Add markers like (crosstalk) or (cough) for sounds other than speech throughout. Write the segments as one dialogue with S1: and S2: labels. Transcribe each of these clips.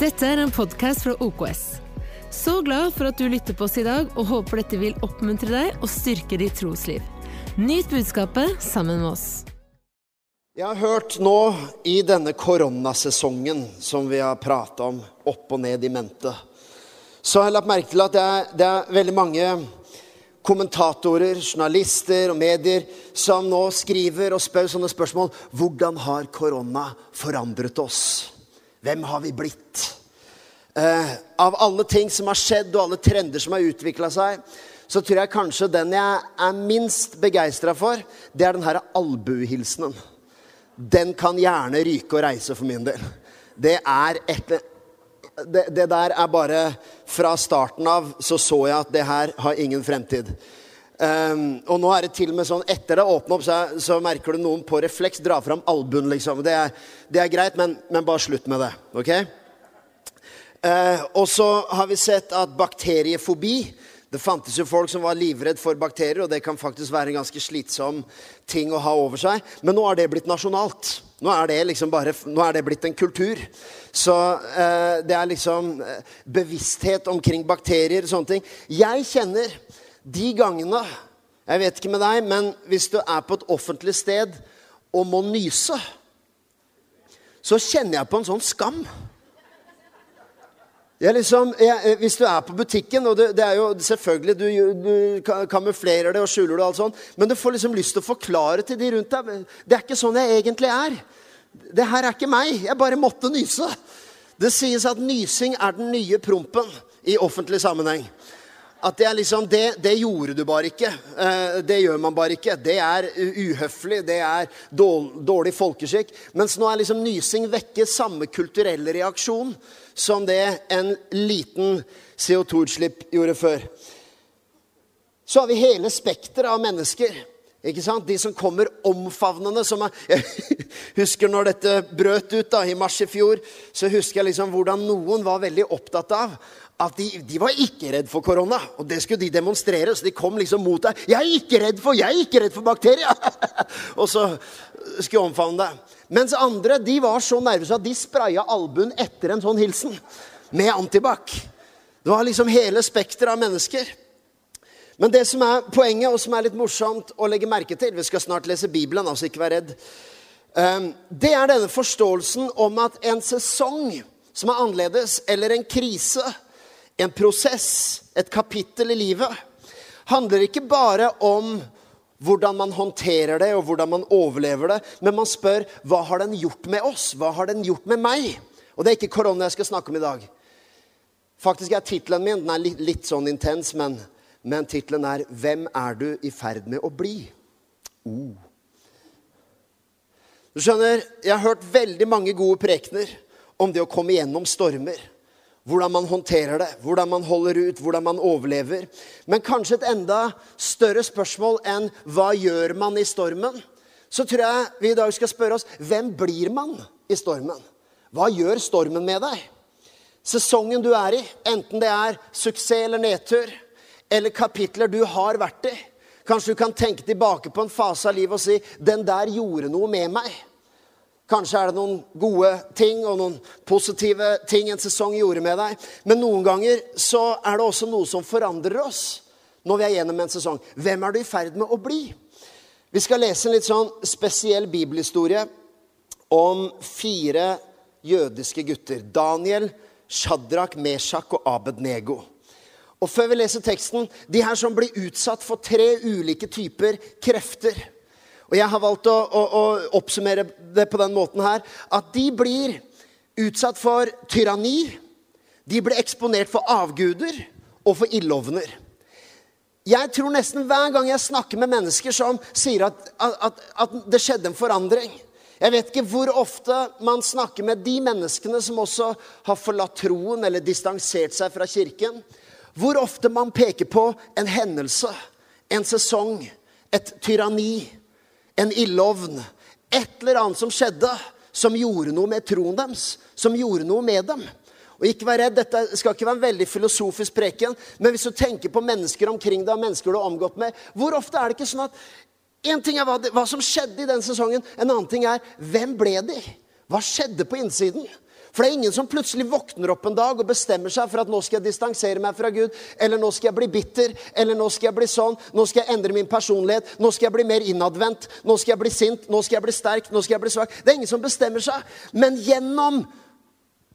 S1: Dette er en podkast fra OKS. Så glad for at du lytter på oss i dag, og håper dette vil oppmuntre deg og styrke ditt trosliv. Nyt budskapet sammen med oss.
S2: Jeg har hørt nå i denne koronasesongen som vi har prata om, opp og ned i mente, så har jeg lagt merke til at det er, det er veldig mange kommentatorer, journalister og medier som nå skriver og spør sånne spørsmål. Hvordan har korona forandret oss? Hvem har vi blitt? Eh, av alle ting som har skjedd, og alle trender som har utvikla seg, så tror jeg kanskje den jeg er minst begeistra for, det er den her albuehilsenen. Den kan gjerne ryke og reise for min del. Det er et det, det, der er bare Fra starten av så så jeg at det her har ingen fremtid. Um, og nå er det til og med sånn etter det åpner opp, så, så merker du noen på refleks dra fram albuen, liksom. Det er, det er greit, men, men, bare slutt med det. ok? Uh, og så har vi sett at bakteriefobi det fantes jo folk som var livredd for bakterier, og det kan faktisk være en ganske slitsom ting å ha over seg. Men nå har det blitt nasjonalt. Nå er det, liksom bare, nå er det blitt en kultur. Så eh, det er liksom eh, bevissthet omkring bakterier og sånne ting. Jeg kjenner de gangene Jeg vet ikke med deg, men hvis du er på et offentlig sted og må nyse, så kjenner jeg på en sånn skam. Liksom, jeg, eh, hvis du er på butikken, og det, det er jo selvfølgelig Du, du kamuflerer det og skjuler det, og alt sånt, men du får liksom lyst til å forklare til de rundt deg Det er ikke sånn jeg egentlig er. Det her er ikke meg. Jeg bare måtte nyse. Det sies at nysing er den nye prompen i offentlig sammenheng. At det er liksom det, det gjorde du bare ikke. Eh, det gjør man bare ikke. Det er uhøflig. Det er dårlig folkeskikk. Mens nå er liksom nysing vekke samme kulturelle reaksjon som det en liten CO2-utslipp gjorde før. Så har vi hele spekteret av mennesker. Ikke sant? De som kommer omfavnende. Som er, (laughs) jeg husker når dette brøt ut da, i mars i fjor, så husker jeg liksom hvordan noen var veldig opptatt av at de, de, var ikke redd for korona. Og det skulle de demonstrere, så de kom liksom mot deg. 'Jeg er ikke redd for, jeg er ikke redd for bakterier!' (laughs) og så skulle omfavne deg. Mens andre de var så nervøse at de spraya albuen etter en sånn hilsen med antibac. Det var liksom hele spekteret av mennesker. Men det som er poenget, og som er litt morsomt å legge merke til Vi skal snart lese Bibelen, altså ikke vær redd. Ehm, det er denne forståelsen om at en sesong som er annerledes, eller en krise, en prosess, et kapittel i livet, handler ikke bare om hvordan man håndterer det, og hvordan man overlever det. Men man spør hva har den gjort med oss? Hva har den gjort med meg? Og det er ikke korona jeg skal snakke om i dag. Faktisk er tittelen min den er litt, litt sånn intens, men, men tittelen er 'Hvem er du i ferd med å bli?' Oh. Du skjønner, Jeg har hørt veldig mange gode prekener om det å komme gjennom stormer. Hvordan man håndterer det, hvordan man holder ut, hvordan man overlever. Men kanskje et enda større spørsmål enn hva gjør man i stormen? Så tror jeg vi i dag skal spørre oss hvem blir man i stormen? Hva gjør stormen med deg? Sesongen du er i, enten det er suksess eller nedtur, eller kapitler du har vært i. Kanskje du kan tenke tilbake på en fase av livet og si 'Den der gjorde noe med meg'. Kanskje er det noen gode ting og noen positive ting en sesong gjorde med deg. Men noen ganger så er det også noe som forandrer oss når vi er gjennom en sesong. Hvem er du i ferd med å bli? Vi skal lese en litt sånn spesiell bibelhistorie om fire jødiske gutter. Daniel, Shadrach, Meshach og Abednego. Og før vi leser teksten De her som blir utsatt for tre ulike typer krefter. Og jeg har valgt å, å, å, oppsummere det på den måten her at de blir utsatt for tyranni. De blir eksponert for avguder og for ildovner. Jeg tror nesten hver gang jeg snakker med mennesker som sier at, at, at det skjedde en forandring Jeg vet ikke hvor ofte man snakker med de menneskene som også har forlatt troen eller distansert seg fra kirken. Hvor ofte man peker på en hendelse, en sesong, et tyranni en ildovn. Et eller annet som skjedde, som gjorde noe med troen deres. Som gjorde noe med dem. Og ikke vær redd, Dette skal ikke være en veldig filosofisk preken, men hvis du tenker på mennesker omkring deg, mennesker du har omgått med, hvor ofte er det ikke sånn at En ting er hva, hva som skjedde i den sesongen, en annen ting er hvem ble de? Hva skjedde på innsiden? For det er ingen som plutselig våkner opp en dag og bestemmer seg for at nå skal jeg distansere meg fra Gud, eller nå skal jeg bli bitter, eller nå skal jeg bli sånn, nå skal jeg endre min personlighet, nå skal jeg bli mer innadvendt, nå skal jeg bli sint, nå skal jeg bli sterk, nå skal jeg bli svak. Det er ingen som bestemmer seg. Men gjennom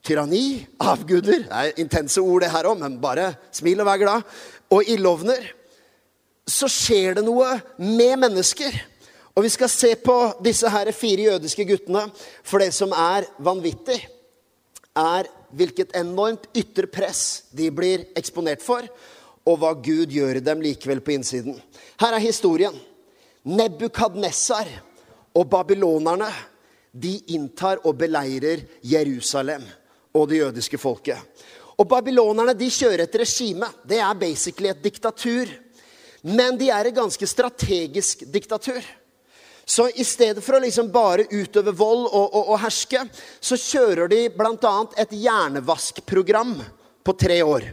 S2: tyranni, avguder Det er intense ord, det her òg, men bare smil og vær glad. Og ildovner. Så skjer det noe med mennesker. Og vi skal se på disse her fire jødiske guttene for det som er vanvittig er hvilket enormt ytre press de blir eksponert for, og hva Gud gjør dem likevel på innsiden. Her er historien. Nebukadnessar og babylonerne de inntar og beleirer Jerusalem og det jødiske folket. Og Babylonerne de kjører et regime. Det er basically et diktatur. Men de er et ganske strategisk diktatur. Så i stedet for å liksom bare utøve vold og, og, og herske, så kjører de bl.a. et hjernevaskprogram på tre år.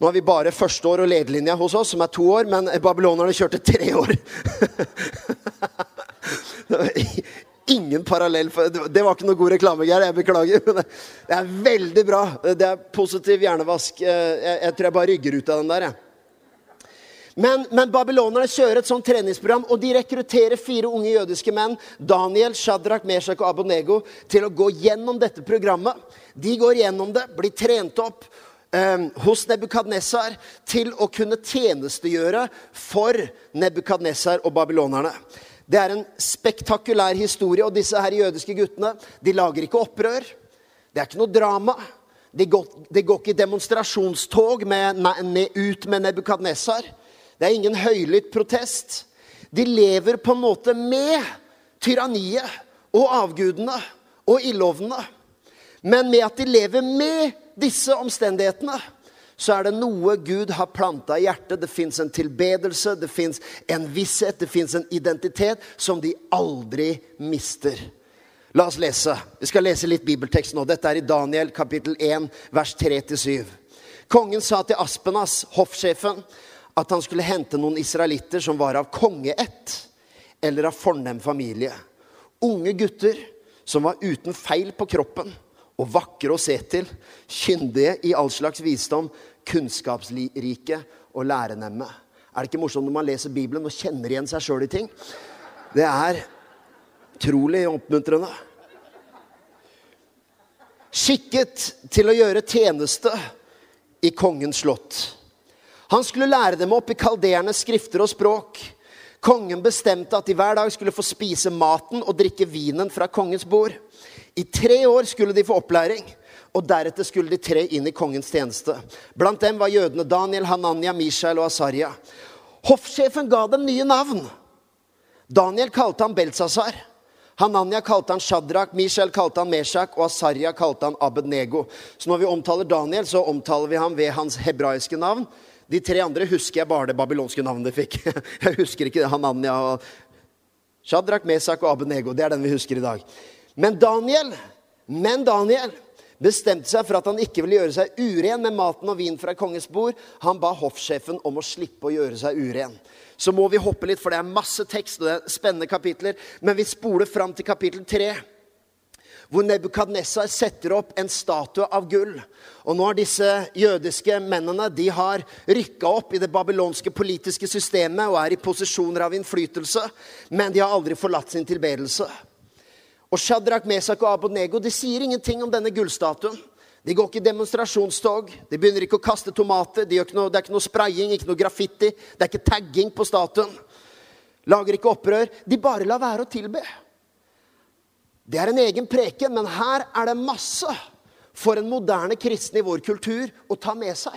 S2: Nå har vi bare første år og lederlinja hos oss, som er to år, men babylonerne kjørte tre år. (laughs) Ingen parallell. Det var ikke noe god reklame, Geir. Jeg beklager. Men det er veldig bra. Det er positiv hjernevask. Jeg, jeg tror jeg bare rygger ut av den der. jeg. Men, men babylonerne kjører et sånt treningsprogram, og de rekrutterer fire unge jødiske menn, Daniel, Shadrach, Meshach og Abonego, til å gå gjennom dette programmet. De går gjennom det, blir trent opp eh, hos Nebukadnesar til å kunne tjenestegjøre for Nebukadnesar og babylonerne. Det er en spektakulær historie, og disse her jødiske guttene de lager ikke opprør. Det er ikke noe drama. De går, de går ikke i demonstrasjonstog med, med, ut med Nebukadnessar. Det er ingen høylytt protest. De lever på en måte med tyranniet og avgudene og ildovnene. Men med at de lever med disse omstendighetene, så er det noe Gud har planta i hjertet. Det fins en tilbedelse, det fins en visshet, det fins en identitet som de aldri mister. La oss lese. Vi skal lese litt bibeltekst nå. Dette er i Daniel kapittel 1, vers 3-7. Kongen sa til Aspenas, hoffsjefen, at han skulle hente noen israelitter som var av kongeett eller av fornem familie. Unge gutter som var uten feil på kroppen og vakre å se til, kyndige i all slags visdom, kunnskapsrike og lærenemme. Er det ikke morsomt når man leser Bibelen og kjenner igjen seg sjøl i ting? Det er utrolig oppmuntrende. Skikket til å gjøre tjeneste i kongens slott. Han skulle lære dem opp i kalderende skrifter og språk. Kongen bestemte at de hver dag skulle få spise maten og drikke vinen fra kongens bord. I tre år skulle de få opplæring, og deretter skulle de tre inn i kongens tjeneste. Blant dem var jødene Daniel, Hananya, Mishael og Asarya. Hoffsjefen ga dem nye navn. Daniel kalte han Belsazar. Hananya kalte han Shadrach, Mishael kalte han Meshach, og Asarya kalte han Abednego. Så når vi omtaler Daniel, så omtaler vi ham ved hans hebraiske navn. De tre andre husker jeg bare det babylonske navnet de fikk. (laughs) Jeg husker ikke. Hananya og Shadrach, Mesak og Abenego. Det er den vi husker i dag. Men Daniel, men Daniel bestemte seg for at han ikke ville gjøre seg uren med maten og vin fra kongens bord. Han ba hoffsjefen om å slippe å gjøre seg uren. Så må vi hoppe litt, for det er masse tekst og det er spennende kapitler. Men vi spoler fram til kapittel tre hvor Nebukadnessar setter opp en statue av gull. Og nå har disse jødiske mennene de har rykka opp i det babylonske politiske systemet og er i posisjoner av innflytelse, men de har aldri forlatt sin tilbedelse. Og Shadrach, Mesak og Abodnego de sier ingenting om denne gullstatuen. De går ikke i demonstrasjonstog, de begynner ikke å kaste tomater. De noe, det er ikke noe spraying, ikke noe graffiti, det er ikke tagging på statuen. Lager ikke opprør. De bare lar være å tilbe. Det er en egen preken, men her er det masse for en moderne kristen i vår kultur å ta med seg.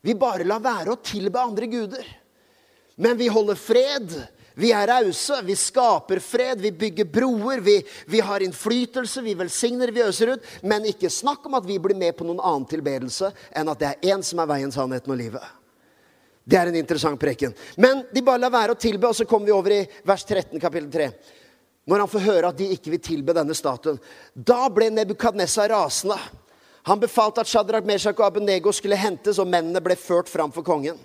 S2: Vi bare lar være å tilbe andre guder. Men vi holder fred. Vi er rause, vi skaper fred, vi bygger broer, vi, vi, har innflytelse, vi velsigner, vi øser ut. Men ikke snakk om at vi blir med på noen annen tilbedelse enn at det er én som er veien, sannheten og livet. Det er en interessant preken. Men de bare lar være å tilbe, og så kommer vi over i vers 13, kapittel 3 når han får høre at de ikke vil tilbe denne statuen. Da ble Nebukadnessar rasende. Han befalte at Shadrach, Meshach og Abenego skulle hentes, og mennene ble ført fram for kongen.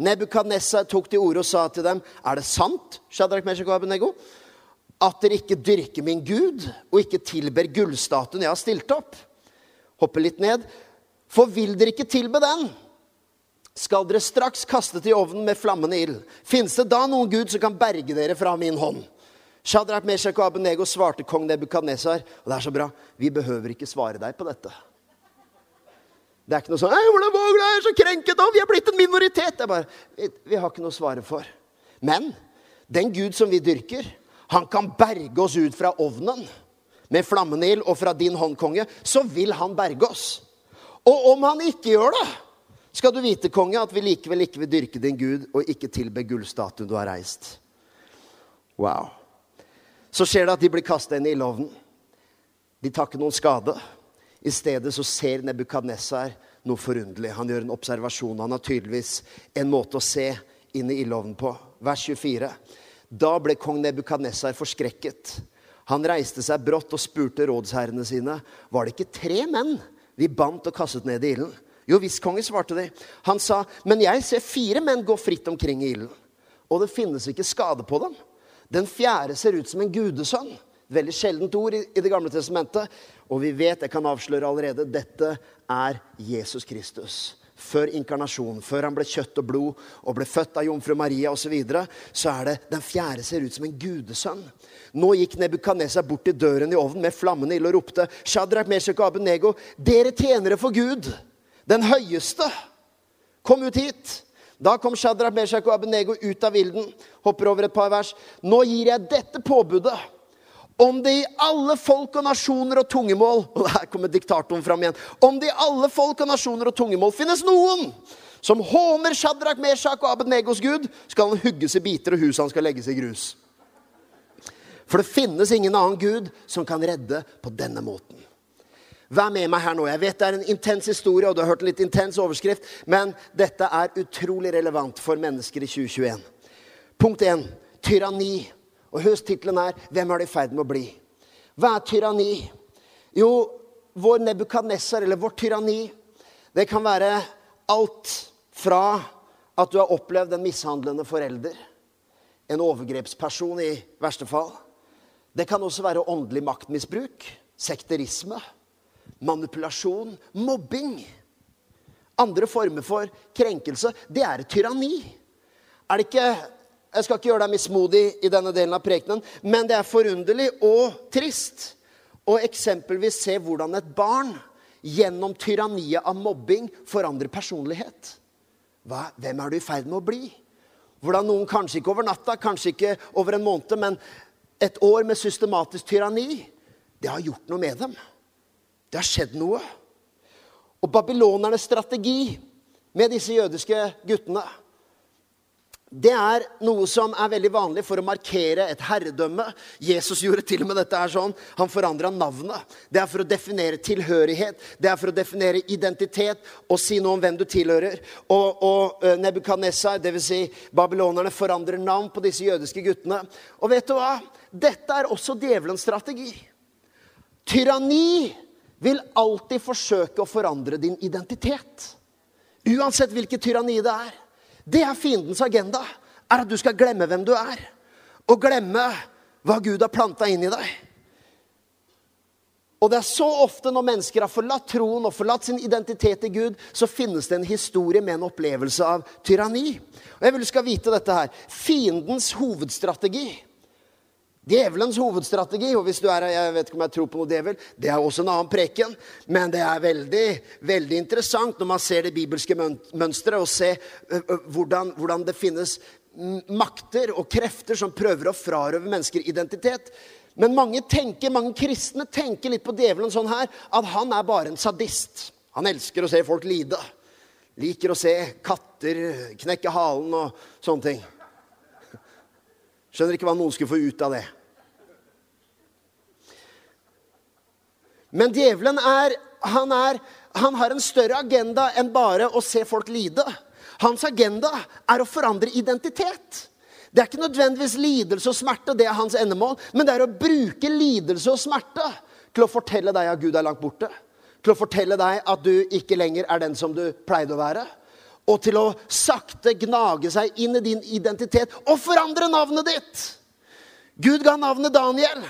S2: Nebukadnessar tok til orde og sa til dem, 'Er det sant, Shadrach, Meshach og Abenego, at dere ikke dyrker min Gud og ikke tilber gullstatuen jeg har stilt opp. Hoppe litt ned. For vil dere ikke tilbe den, skal dere straks kaste til ovnen med flammende ild. Fins det da noen Gud som kan berge dere fra min hånd? Shadrach, Meshach og Abenego svarte kong Nebukadnesar. Og det er så bra. Vi behøver ikke svare deg på dette. Det er ikke noe sånn 'Hvordan våger du? Jeg er så krenket, og vi er blitt en minoritet.' Det er bare, vi, vi har ikke noe å svare for. Men den Gud som vi dyrker, han kan berge oss ut fra ovnen med flammende ild og fra din hånd, konge. Så vil han berge oss. Og om han ikke gjør det, skal du vite, konge, at vi likevel ikke vil dyrke din Gud og ikke tilbe gullstatuen du har reist. Wow. Så skjer det at de blir kasta inn i ildovnen. De tar ikke noen skade. I stedet så ser Nebukadnesar noe forunderlig. Han gjør en observasjon. Han har tydeligvis en måte å se inn i ildovnen på. Vers 24. Da ble kong Nebukadnesar forskrekket. Han reiste seg brått og spurte rådsherrene sine. Var det ikke tre menn vi bandt og kastet ned i ilden? Jo visst, konge, svarte de. Han sa, men jeg ser fire menn gå fritt omkring i ilden. Og det finnes ikke skade på dem. Den fjerde ser ut som en gudesønn. Veldig sjeldent ord i, Det gamle testamentet. Og vi vet, jeg kan avsløre allerede, dette er Jesus Kristus. Før inkarnasjonen, før han ble kjøtt og blod og ble født av jomfru Maria osv., så, videre, så er det den fjerde ser ut som en gudesønn. Nå gikk Nebukadnesar bort til døren i ovnen med flammende ild og ropte, Shadrach, Meshach og Abenego, dere tjenere for Gud, den høyeste, kom ut hit. Da kom Shadrach, Meshach og Abenego ut av ilden. Hopper over et par vers. Nå gir jeg dette påbudet. Om det i alle folk og nasjoner og tungemål Og (laughs) her kommer diktatoren fram igjen. Om det i alle folk og nasjoner og tungemål finnes noen som håner Shadrach, Meshach og Abednegos gud, skal han hugges i biter, og huset hans skal legges i grus. For det finnes ingen annen gud som kan redde på denne måten. Vær med meg her nå. Jeg vet det er en intens historie, og du har hørt en litt intens overskrift, men dette er utrolig relevant for mennesker i 2021. Punkt 1. Tyranni. Og husk tittelen er 'Hvem er det i ferd med å bli'? Hva er tyranni? Jo, vår Nebukadnessar, eller vårt tyranni, det kan være alt fra at du har opplevd en mishandlende forelder, en overgrepsperson i verste fall. Det kan også være åndelig maktmisbruk, sekterisme manipulasjon, mobbing. Andre former for krenkelse. Det er tyranni. Er det ikke Jeg skal ikke gjøre deg mismodig i denne delen av prekenen, men det er forunderlig og trist å eksempelvis se hvordan et barn gjennom tyranniet av mobbing forandrer personlighet. Hva, hvem er du i ferd med å bli? Hvordan noen kanskje ikke over natta, kanskje ikke over en måned, men et år med systematisk tyranni, det har gjort noe med dem. Det har skjedd noe. Og babylonernes strategi med disse jødiske guttene det er noe som er veldig vanlig for å markere et herredømme. Jesus gjorde til og med dette her sånn. Han forandra navnet. Det er for å definere tilhørighet, det er for å definere identitet og si noe om hvem du tilhører. Og, og uh, Nebukadnessar, dvs. Si babylonerne, forandrer navn på disse jødiske guttene. Og vet du hva? Dette er også djevelens strategi. Tyranni vil alltid forsøke å forandre din identitet. Uansett hvilket tyranni det er. Det er fiendens agenda. Er at du skal glemme hvem du er. Og glemme hva Gud har planta inn i deg. Og det er så ofte når mennesker har forlatt troen og forlatt sin identitet i Gud, så finnes det en historie med en opplevelse av tyranni. Og jeg vil du skal vite dette her. Fiendens hovedstrategi Djevelens hovedstrategi, og hvis du er jeg vet ikke om jeg tror på noe djevel, det er også en annen preken, men det er veldig, veldig interessant når man ser det bibelske mønsteret, og ser hvordan, hvordan det finnes makter og krefter som prøver å frarøve mennesker identitet. Men mange tenker, mange kristne tenker litt på djevelen sånn her, at han er bare en sadist. Han elsker å se folk lide. Liker å se katter knekke halen og sånne ting. Skjønner ikke hva noen skulle få ut av det. Men djevelen er han, er han har en større agenda enn bare å se folk lide. Hans agenda er å forandre identitet. Det er ikke nødvendigvis lidelse og smerte, det er hans endemål, men det er å bruke lidelse og smerte til å fortelle deg at Gud er langt borte. Til å fortelle deg at du ikke lenger er den som du pleide å være og til å sakte gnage seg inn i din identitet og forandre navnet ditt. Gud ga navnet Daniel.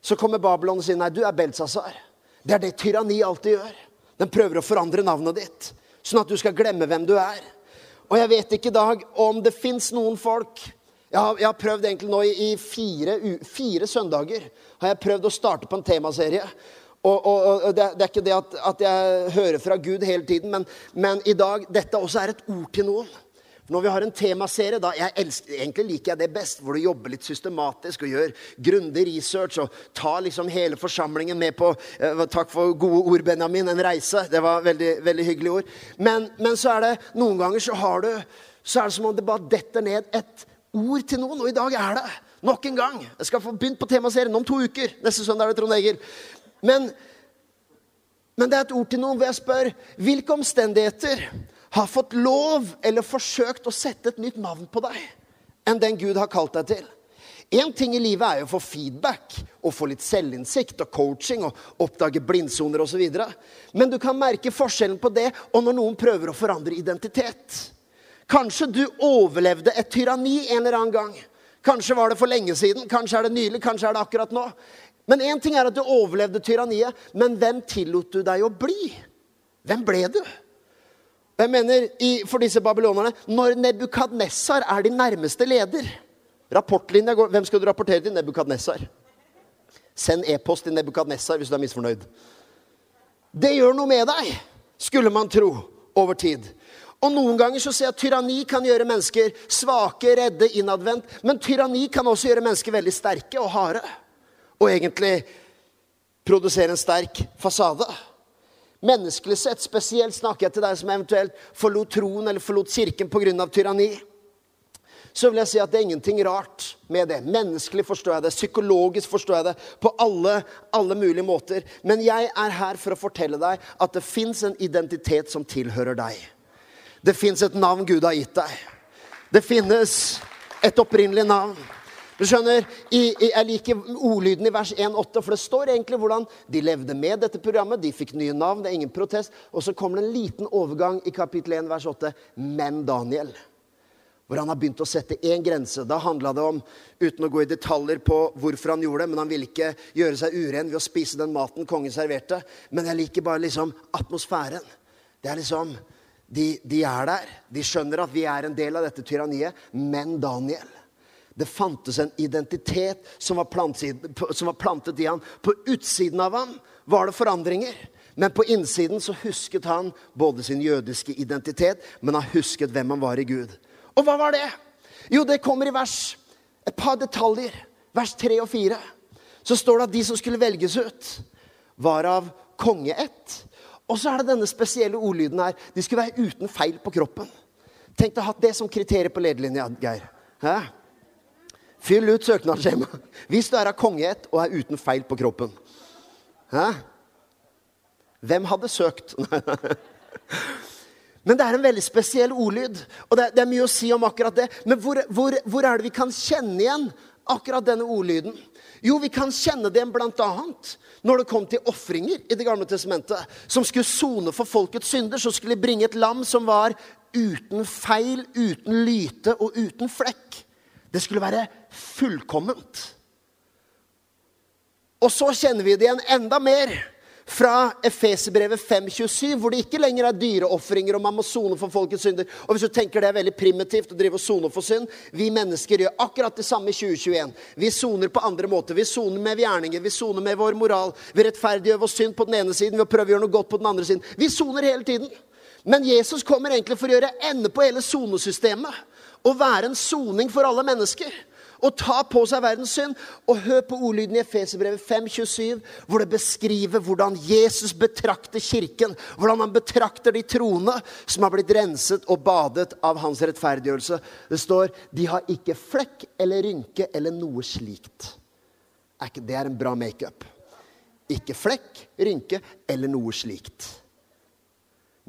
S2: Så kommer Babylon og sier nei, du er Belsazar. Det er det tyranni alltid gjør. Den prøver å forandre navnet ditt, sånn at du skal glemme hvem du er. Og jeg vet ikke i dag om det fins noen folk jeg har, jeg har, prøvd egentlig nå i, i fire, fire, søndager har jeg prøvd å starte på en temaserie. Og, og, og det, det, er ikke det at, at, jeg hører fra Gud hele tiden, men, men i dag dette også er et ord til noen. Når vi har en temaserie, da jeg elsker, Egentlig liker jeg det best, hvor du jobber litt systematisk og gjør grundig research og tar liksom hele forsamlingen med på eh, Takk for gode ord, Benjamin. En reise. Det var veldig, veldig hyggelige ord. Men, men, så er det noen ganger så har du så er det som om det bare detter ned et ord til noen. Og i dag er det nok en gang. Jeg skal få begynt på temaserien om to uker. Neste søndag er det Trond Egil. Men, men det er et ord til noen hvor jeg spør hvilke omstendigheter har fått lov eller forsøkt å sette et nytt navn på deg enn den Gud har kalt deg til. Én ting i livet er jo å få feedback og få litt selvinnsikt og coaching og oppdage blindsoner osv. Men du kan merke forskjellen på det og når noen prøver å forandre identitet. Kanskje du overlevde et tyranni en eller annen gang. Kanskje var det for lenge siden, kanskje er det nylig, kanskje er det akkurat nå. Men én ting er at du overlevde tyranniet, men hvem tillot du deg å bli? Hvem ble du? Jeg mener, For disse babylonerne Når Nebukadnessar er din nærmeste leder Rapportlinja går Hvem skal du rapportere til? Nebukadnessar. Send e-post til Nebukadnessar hvis du er misfornøyd. Det gjør noe med deg, skulle man tro, over tid. Og Noen ganger så ser jeg at tyranni kan gjøre mennesker svake, redde, innadvendt. Men tyranni kan også gjøre mennesker veldig sterke og harde. Og egentlig produsere en sterk fasade. Menneskelig sett, spesielt snakker jeg til deg som eventuelt forlot troen eller forlot kirken pga. tyranni. Så vil jeg si at det er ingenting rart med det. Menneskelig forstår jeg det. Psykologisk forstår jeg det. På alle, alle mulige måter. Men jeg er her for å fortelle deg at det fins en identitet som tilhører deg. Det fins et navn Gud har gitt deg. Det finnes et opprinnelig navn. Du skjønner, Jeg liker ordlyden i vers 1-8, for det står egentlig hvordan de levde med dette programmet. De fikk nye navn, det er ingen protest. Og så kommer det en liten overgang i kapittel 1, vers 8. Men Daniel. Hvor han har begynt å sette én grense. Da handla det om, uten å gå i detaljer på hvorfor han gjorde det, men han ville ikke gjøre seg uren ved å spise den maten kongen serverte. Men jeg liker bare liksom atmosfæren. Det er liksom de, de er der. De skjønner at vi er en del av dette tyranniet. Men Daniel det fantes en identitet som var, som var plantet i han. På utsiden av han var det forandringer. Men på innsiden så husket han både sin jødiske identitet, men han husket hvem han var i Gud. Og hva var det? Jo, det kommer i vers. Et par detaljer. Vers 3 og 4. Så står det at de som skulle velges ut, var av kongeett. Og så er det denne spesielle ordlyden her. De skulle være uten feil på kroppen. Tenk å ha det som kriterium på lederlinja, Geir. Hæ? Fyll ut søknadsskjemaet hvis du er av kongeett og er uten feil på kroppen. Hæ? Hvem hadde søkt? (laughs) Men det er en veldig spesiell ordlyd, og det er, det er mye å si om akkurat det. Men hvor, hvor, hvor, er det vi kan kjenne igjen akkurat denne ordlyden? Jo, vi kan kjenne det blant annet når det kom til ofringer i Det gamle testamentet, som skulle sone for folkets synder. Så skulle bringe et lam som var uten feil, uten lyte og uten flekk. Det skulle være fullkomment. Og så kjenner vi det igjen enda mer fra Efeserbrevet 5,27, hvor det ikke lenger er dyreofringer og man må sone for folkets synder. Og hvis du tenker det er veldig primitivt å drive og sone for synd Vi mennesker gjør akkurat det samme i 2021. Vi soner på andre måter. Vi soner med gjerninger, vi soner med vår moral. Vi rettferdiggjør vår synd på den ene siden ved å prøve å gjøre noe godt på den andre siden. Vi soner hele tiden. Men Jesus kommer egentlig for å gjøre ende på hele sonesystemet å være en soning for alle mennesker. Og ta på seg verdens synd. Og hør på ordlyden i Efeserbrevet 5,27, hvor det beskriver hvordan Jesus betrakter kirken. Hvordan han betrakter de troende som har blitt renset og badet av hans rettferdiggjørelse. Det står de har ikke flekk eller rynke eller noe slikt. Det er en bra makeup. Ikke flekk, rynke eller noe slikt.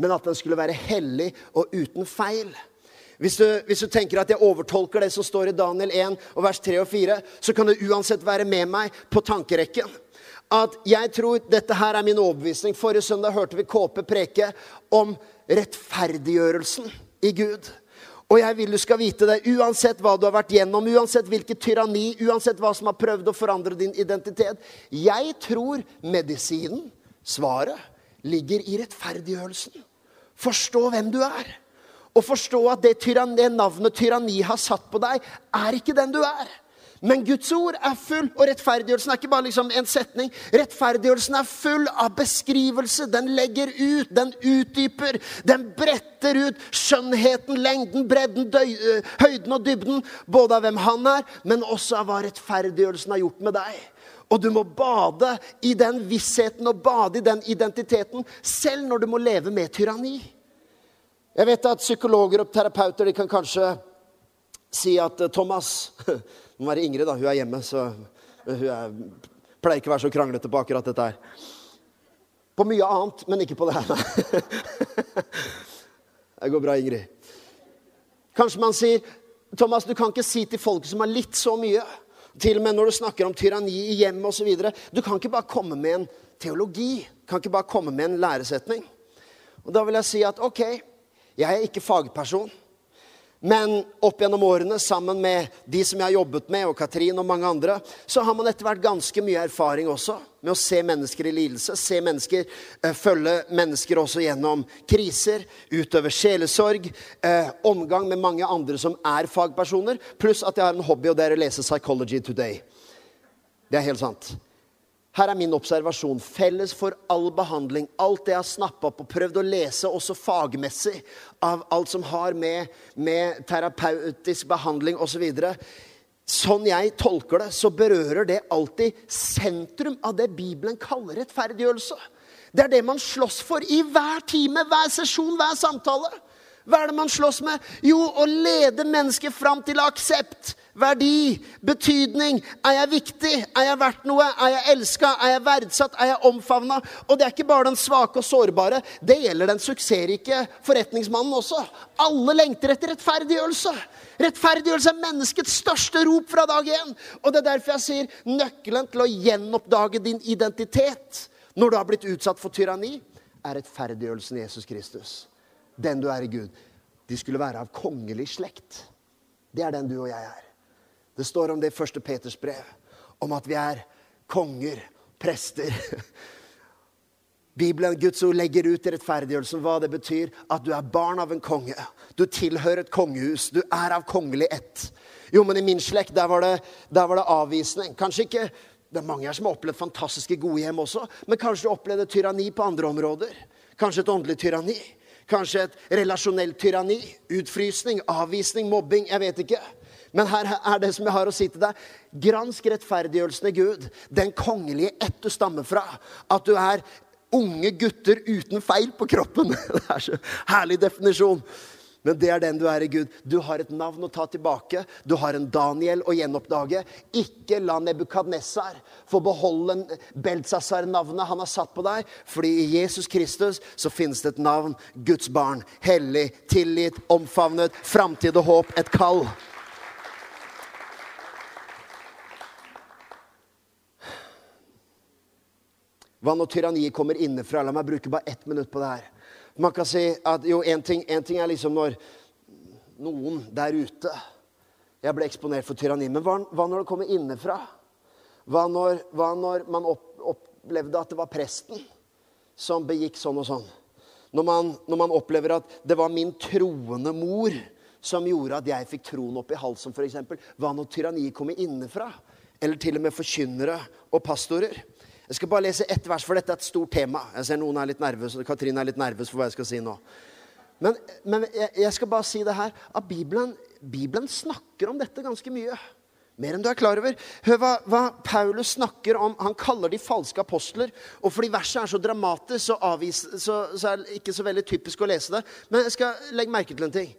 S2: Men at den skulle være hellig og uten feil. Hvis du, hvis du, tenker at jeg overtolker det som står i Daniel 1 og vers 3 og 4, så kan du uansett være med meg på tankerekken. At jeg tror dette her er min overbevisning. Forrige søndag hørte vi Kåpe preke om rettferdiggjørelsen i Gud. Og jeg vil du skal vite det, uansett hva du har vært gjennom, uansett hvilket tyranni, uansett hva som har prøvd å forandre din identitet. Jeg tror medisinen, svaret, ligger i rettferdiggjørelsen. Forstå hvem du er. Og forstå at det, tyrann, det navnet tyranni har satt på deg, er ikke den du er. Men Guds ord er full, og rettferdiggjørelsen er ikke bare liksom en setning. Rettferdiggjørelsen er full av beskrivelse. Den legger ut, den utdyper, den bretter ut skjønnheten, lengden, bredden, døy, høyden og dybden. Både av hvem han er, men også av hva rettferdiggjørelsen har gjort med deg. Og du må bade i den vissheten og bade i den identiteten, selv når du må leve med tyranni. Jeg vet at psykologer og terapeuter de kan kanskje si at Thomas (laughs) må være Ingrid, da. Hun er hjemme, så hun er, pleier ikke å være så kranglete på akkurat dette her. På mye annet, men ikke på det her. (laughs) det går bra, Ingrid. Kanskje man sier Thomas, du kan ikke si til folk som har litt så mye, til og med når du snakker om tyranni i hjemmet osv. Du kan ikke bare komme med en teologi. Du kan ikke bare komme med en læresetning. Og Da vil jeg si at OK, jeg er ikke fagperson. Men opp gjennom årene, sammen med de som jeg har jobbet med, og Katrin og mange andre, så har man etter hvert ganske mye erfaring også med å se mennesker i lidelse. Se mennesker, eh, følge mennesker også gjennom kriser, utøve sjelesorg. Eh, omgang med mange andre som er fagpersoner. Pluss at jeg har en hobby, og det er å lese Psychology Today. Det er helt sant. Her er min observasjon. Felles for all behandling, alt det jeg har snappa opp og prøvd å lese også fagmessig av alt som har med, med terapeutisk behandling osv. Så sånn jeg tolker det, så berører det alltid sentrum av det Bibelen kaller rettferdiggjørelse. Det er det man slåss for i hver time, hver sesjon, hver samtale. Hva er det man slåss med? Jo, å lede mennesket fram til aksept, verdi, betydning. Er jeg viktig? Er jeg verdt noe? Er jeg elska? Er jeg verdsatt? Er jeg omfavna? Og det er ikke bare den svake og sårbare. Det gjelder den suksessrike forretningsmannen også. Alle lengter etter rettferdiggjørelse. Rettferdiggjørelse er menneskets største rop fra dag én. Og det er derfor jeg sier nøkkelen til å gjenoppdage din identitet når du har blitt utsatt for tyranni, er rettferdiggjørelsen i Jesus Kristus den du er i Gud. De skulle være av kongelig slekt. Det er den du og jeg er. Det står om det i 1. Peters brev, om at vi er konger, prester. (laughs) Bibelen, Guds ord, legger ut i rettferdiggjørelsen hva det betyr at du er barn av en konge. Du tilhører et kongehus. Du er av kongelig ett. Jo, men i min slekt, der var det, der var det avvisning. Kanskje ikke Det er mange her som har opplevd fantastiske gode hjem også, men kanskje du opplevde tyranni på andre områder. Kanskje et åndelig tyranni. Kanskje et relasjonelt tyranni. Utfrysning, avvisning, mobbing. Jeg vet ikke. Men her er det som jeg har å si til deg. Gransk rettferdiggjørelsen i Gud. Den kongelige ett du stammer fra. At du er unge gutter uten feil på kroppen. (laughs) Det er så herlig definisjon. Men det er den du er i Gud. Du har et navn å ta tilbake. Du har en Daniel å gjenoppdage. Ikke la Nebukadnessar få beholde Beltsasar-navnet han har satt på deg. Fordi i Jesus Kristus så finnes det et navn. Guds barn. Hellig, tilgitt, omfavnet, framtid og håp. Et kall. Hva når tyranniet kommer innenfra? La meg bruke bare ett minutt på det her. Man kan si at jo, én ting, ting, er liksom når noen der ute Jeg ble eksponert for tyranni. Men hva, hva når det kommer innenfra? Hva når, hva når man opp, opplevde at det var presten som begikk sånn og sånn? Når man, når man, opplever at det var min troende mor som gjorde at jeg fikk troen opp i halsen, f.eks. Hva når tyranniet kommer innenfra? Eller til og med forkynnere og pastorer? Jeg skal bare lese ett vers, for dette er et stort tema. Jeg ser noen er litt nervøse, Katrin er litt nervøs for hva jeg skal si nå. Men, men jeg, jeg, skal bare si det her, at Bibelen, Bibelen, snakker om dette ganske mye. Mer enn du er klar over. Hør hva, hva, Paulus snakker om. Han kaller de falske apostler. Og fordi verset er så dramatisk, så, avvis, så, så er det ikke så veldig typisk å lese det. Men jeg skal legge merke til en ting.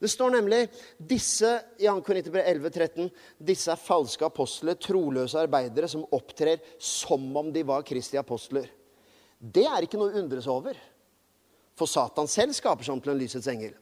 S2: Det står nemlig disse i 2. Korinterbrev 11,13, disse er falske apostler, troløse arbeidere som opptrer som om de var Kristi apostler. Det er ikke noe å undres over. For Satan selv skaper seg om til en lysets engel.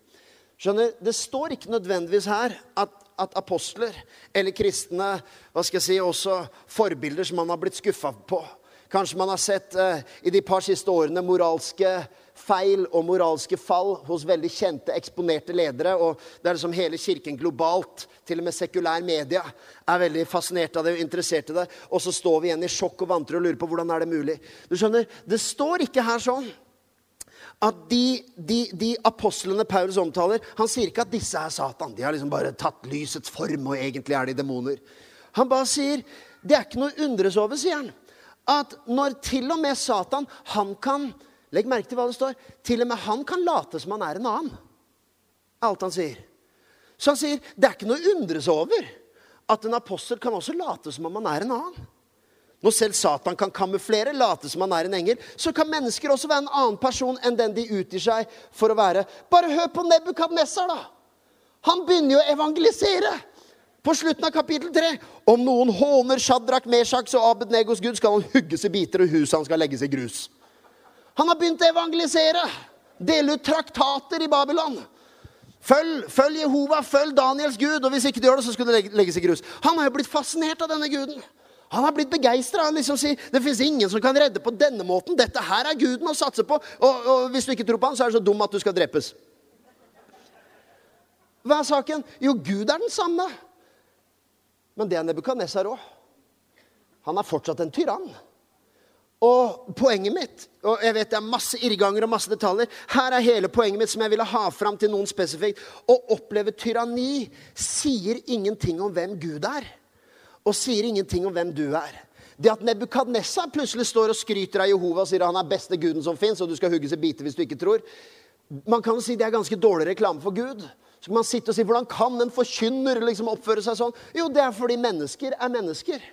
S2: Skjønner, Det står ikke nødvendigvis her at, at, apostler eller kristne hva skal jeg si, også forbilder som man har blitt skuffa på, Kanskje man har sett eh, i de par siste årene moralske feil og moralske fall hos veldig kjente, eksponerte ledere. Og det er liksom hele kirken globalt, til og med sekulær media, er veldig fascinert av det og interessert i det. Og så står vi igjen i sjokk og vantro og lurer på hvordan er det mulig. Du skjønner, Det står ikke her sånn at de, de, de, apostlene Paulus omtaler Han sier ikke at disse er Satan. De har liksom bare tatt lysets form, og egentlig er de demoner. Han bare sier det er ikke noe å undres over, sier han. At når til og med Satan han kan Legg merke til hva det står. Til og med han kan late som han er en annen. Alt han sier. Så han sier det er ikke noe å undres over at en apostel kan også late som om han er en annen. Når selv Satan kan kamuflere, late som han er en engel, så kan mennesker også være en annen person enn den de utgir seg for å være. Bare hør på Nebukadnesar, da! Han begynner jo å evangelisere. På slutten av kapittel 3. Om noen håner Shadrach, Meshach og Abednegos Gud, skal han hugges i biter, og huset han skal legges i grus. Han har begynt å evangelisere. Dele ut traktater i Babylon. Følg, følg Jehova, følg Daniels Gud, og hvis ikke du gjør det, så skal det legges i grus. Han har jo blitt fascinert av denne guden. Han har blitt begeistra. Han liksom sier det fins ingen som kan redde på denne måten. Dette her er guden å satse på. Og, og, hvis du ikke tror på han, så er du så dum at du skal drepes. Hva er saken? Jo, Gud er den samme. Men det er Nebukadnesar òg. Han er fortsatt en tyrann. Og poenget mitt og jeg vet det er masse irrganger og masse detaljer, her er hele poenget mitt som jeg ville ha fram til noen spesifikt. Å oppleve tyranni sier ingenting om hvem Gud er og sier ingenting om hvem du er. Det at Nebukadnessa plutselig står og skryter av Jehova og sier han er beste guden som fins, og du skal hugges i biter hvis du ikke tror Man kan si det er ganske dårlig reklame for Gud. Så kan man sitte og si hvordan kan en forkynner liksom oppføre seg sånn? Jo, det er fordi mennesker er mennesker.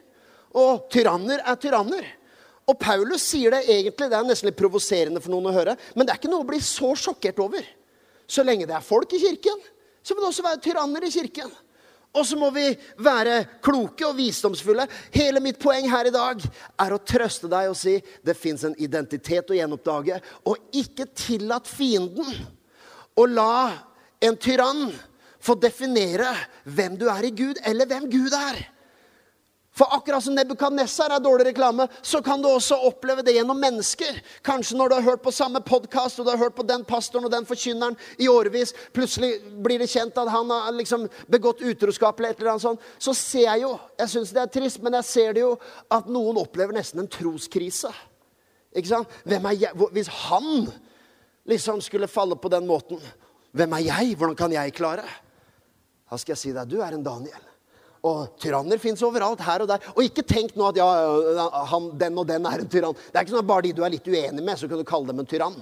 S2: Og tyranner er tyranner. Og Paulus sier det egentlig, det er nesten litt provoserende for noen å høre, men det er ikke noe å bli så sjokkert over. Så lenge det er folk i kirken, så må det også være tyranner i kirken. Og så må vi være kloke og visdomsfulle. Hele mitt poeng her i dag er å trøste deg og si det fins en identitet å gjenoppdage. Og ikke tillat fienden å la en tyrann få definere hvem du er i Gud, eller hvem Gud er. For akkurat som Nebukadnessar er dårlig reklame, så kan du også oppleve det gjennom mennesker. Kanskje når du har hørt på samme podkast og du har hørt på den pastoren og den forkynneren i årevis, plutselig blir det kjent at han har liksom begått utroskap eller et eller annet sånt. Så ser jeg jo, jeg syns det er trist, men jeg ser det jo, at noen opplever nesten en troskrise. Ikke sant? Hvem er jeg? Hvis han liksom skulle falle på den måten, hvem er jeg? Hvordan kan jeg klare? Da skal jeg si deg, du er en Daniel. Og tyranner fins overalt, her og der. Og ikke tenk nå at ja, han, den og den er en tyrann. Det er ikke sånn at bare de du er litt uenig med, så kan du kalle dem en tyrann.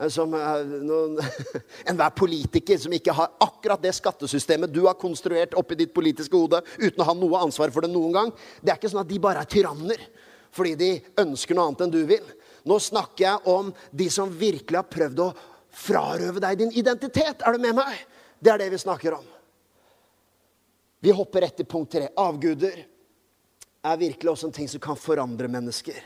S2: Eh, som eh, (laughs) enhver politiker som ikke har akkurat det skattesystemet du har konstruert oppi ditt politiske hode uten å ha noe ansvar for det noen gang. Det er ikke sånn at de bare er tyranner fordi de ønsker noe annet enn du vil. Nå snakker jeg om de som virkelig har prøvd å frarøve deg din identitet. Er du med meg? Det er det vi snakker om. Vi hopper rett til punkt tre. Avguder er virkelig også en ting som kan forandre mennesker.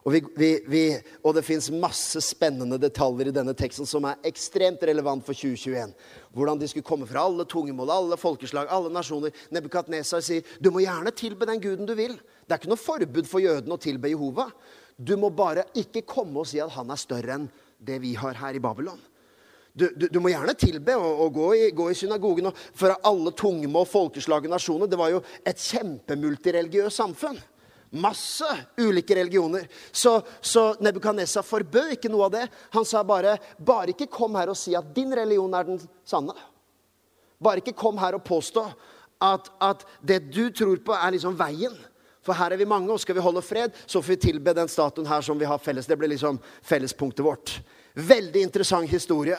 S2: Og, vi, vi, vi, og det fins masse spennende detaljer i denne teksten som er ekstremt relevant for 2021. Hvordan de skulle komme fra alle tungemål, alle folkeslag, alle nasjoner. Nebukadnesar sier du må gjerne tilbe den guden du vil. Det er ikke noe forbud for jødene å tilbe Jehova. Du må bare ikke komme og si at han er større enn det vi har her i Babylon. Du, du, du, må gjerne tilbe og, og gå, i, gå, i, synagogen og føre alle tungemål, folkeslag og nasjoner. Det var jo et kjempemultireligiøst samfunn. Masse ulike religioner. Så, så Nebukadnessar forbød ikke noe av det. Han sa bare bare ikke kom her og si at din religion er den sanne. Bare ikke kom her og påstå at, at det du tror på, er liksom veien. For her er vi mange, og skal vi holde fred, så får vi tilbe den statuen her som vi har felles. Det blir liksom fellespunktet vårt. Veldig interessant historie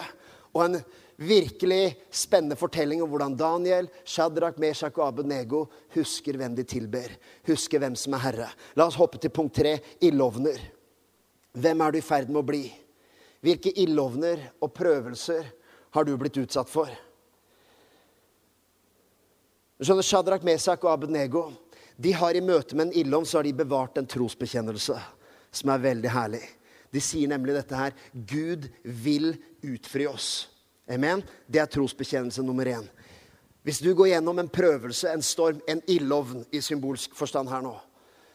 S2: og en virkelig spennende fortelling om hvordan Daniel, Shadrach, Meshach og Abednego husker hvem de tilber. Husker hvem som er herre. La oss hoppe til punkt tre ildovner. Hvem er du i ferd med å bli? Hvilke ildovner og prøvelser har du blitt utsatt for? Du Skjønner Shadrach, Meshach og Abednego de har i møte med en ildovn så har de bevart en trosbekjennelse som er veldig herlig. De sier nemlig dette her Gud vil utfri oss. Amen? Det er trosbekjennelse nummer én. Hvis du går gjennom en prøvelse, en storm, en ildovn i symbolsk forstand her nå,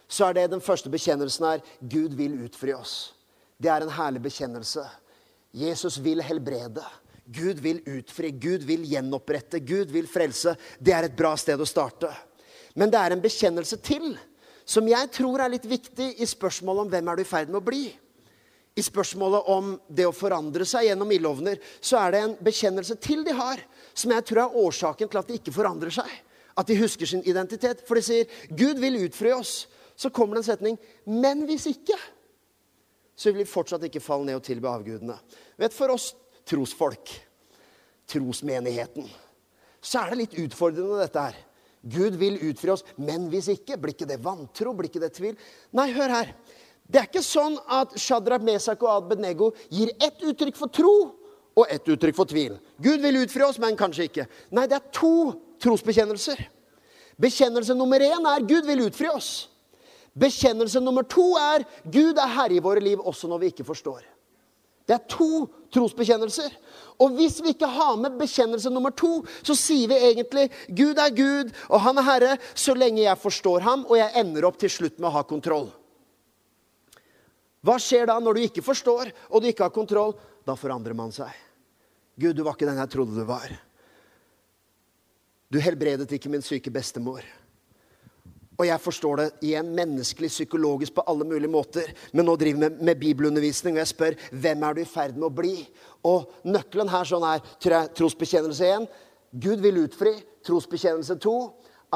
S2: så er det den første bekjennelsen her Gud vil utfri oss. Det er en herlig bekjennelse. Jesus vil helbrede. Gud vil utfri. Gud vil gjenopprette. Gud vil frelse. Det er et bra sted å starte. Men det er en bekjennelse til som jeg tror er litt viktig i spørsmålet om hvem er du i ferd med å bli. I spørsmålet om det å forandre seg gjennom ildovner, så er det en bekjennelse til de har, som jeg tror er årsaken til at de ikke forandrer seg. At de husker sin identitet. For de sier 'Gud vil utfri oss'. Så kommer det en setning 'Men hvis ikke' så vil vi fortsatt ikke falle ned og tilbe avgudene. Vet, For oss trosfolk, trosmenigheten, så er det litt utfordrende, dette her. Gud vil utfri oss, men hvis ikke, blir ikke det vantro? Blir ikke det tvil? Nei, hør her. Det er ikke sånn at Shadrach, Mesak og Abednego gir ett uttrykk for tro og ett uttrykk for tvil. Gud vil utfri oss, men kanskje ikke. Nei, det er to trosbekjennelser. Bekjennelse nummer én er Gud vil utfri oss. Bekjennelse nummer to er Gud er herre i våre liv også når vi ikke forstår. Det er to trosbekjennelser. Og hvis vi ikke har med bekjennelse nummer to, så sier vi egentlig Gud er Gud, og han er herre, så lenge jeg forstår ham, og jeg ender opp til slutt med å ha kontroll. Hva skjer da når du ikke forstår, og du ikke har kontroll? Da forandrer man seg. Gud, du var ikke den jeg trodde du var. Du helbredet ikke min syke bestemor. Og jeg forstår det igjen menneskelig, psykologisk, på alle mulige måter. Men nå driver vi med, med bibelundervisning, og jeg spør hvem er du i ferd med å bli? Og nøkkelen her sånn er trosbekjennelse 1. Gud vil utfri. Trosbekjennelse 2.